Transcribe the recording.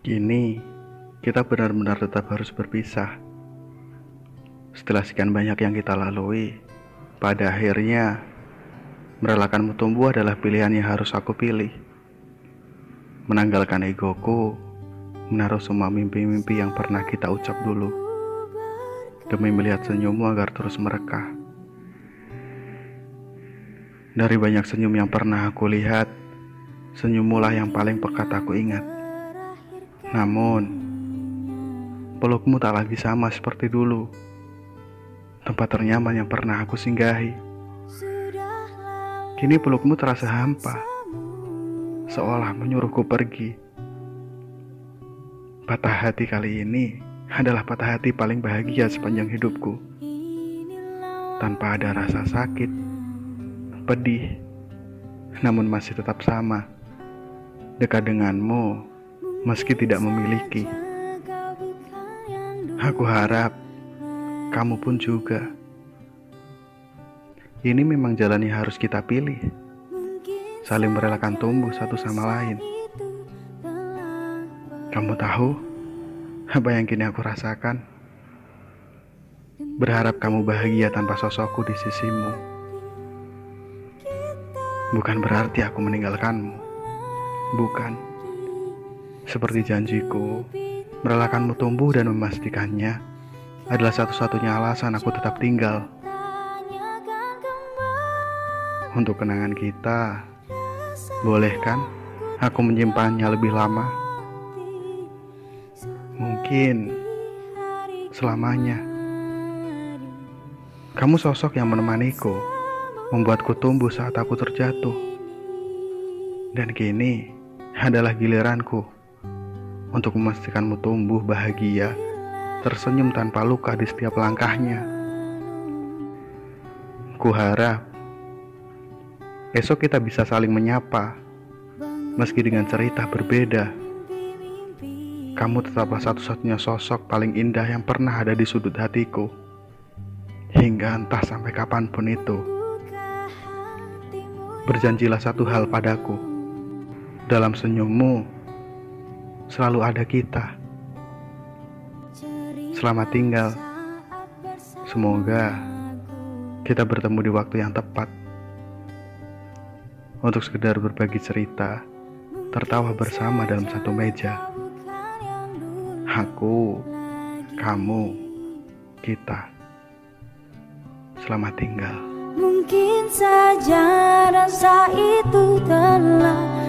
Kini, kita benar-benar tetap harus berpisah. Setelah sekian banyak yang kita lalui, pada akhirnya merelakanmu tumbuh adalah pilihan yang harus aku pilih. Menanggalkan egoku, menaruh semua mimpi-mimpi yang pernah kita ucap dulu, demi melihat senyummu agar terus merekah. Dari banyak senyum yang pernah aku lihat, senyummulah yang paling pekat aku ingat. Namun, pelukmu tak lagi sama seperti dulu. Tempat ternyaman yang pernah aku singgahi. Kini pelukmu terasa hampa, seolah menyuruhku pergi. Patah hati kali ini adalah patah hati paling bahagia sepanjang hidupku. Tanpa ada rasa sakit, pedih, namun masih tetap sama. Dekat denganmu, meski tidak memiliki. Aku harap kamu pun juga. Ini memang jalan yang harus kita pilih. Saling merelakan tumbuh satu sama lain. Kamu tahu apa yang kini aku rasakan? Berharap kamu bahagia tanpa sosokku di sisimu. Bukan berarti aku meninggalkanmu. Bukan. Seperti janjiku, merelakanmu tumbuh dan memastikannya adalah satu-satunya alasan aku tetap tinggal. Untuk kenangan kita, boleh kan aku menyimpannya lebih lama? Mungkin selamanya. Kamu sosok yang menemaniku, membuatku tumbuh saat aku terjatuh. Dan kini adalah giliranku untuk memastikanmu tumbuh bahagia, tersenyum tanpa luka di setiap langkahnya. Kuharap esok kita bisa saling menyapa, meski dengan cerita berbeda. Kamu tetaplah satu-satunya sosok paling indah yang pernah ada di sudut hatiku, hingga entah sampai kapan pun itu. Berjanjilah satu hal padaku, dalam senyummu selalu ada kita. Selamat tinggal. Semoga kita bertemu di waktu yang tepat. Untuk sekedar berbagi cerita, tertawa bersama dalam satu meja. Aku, kamu, kita. Selamat tinggal. Mungkin saja rasa itu telah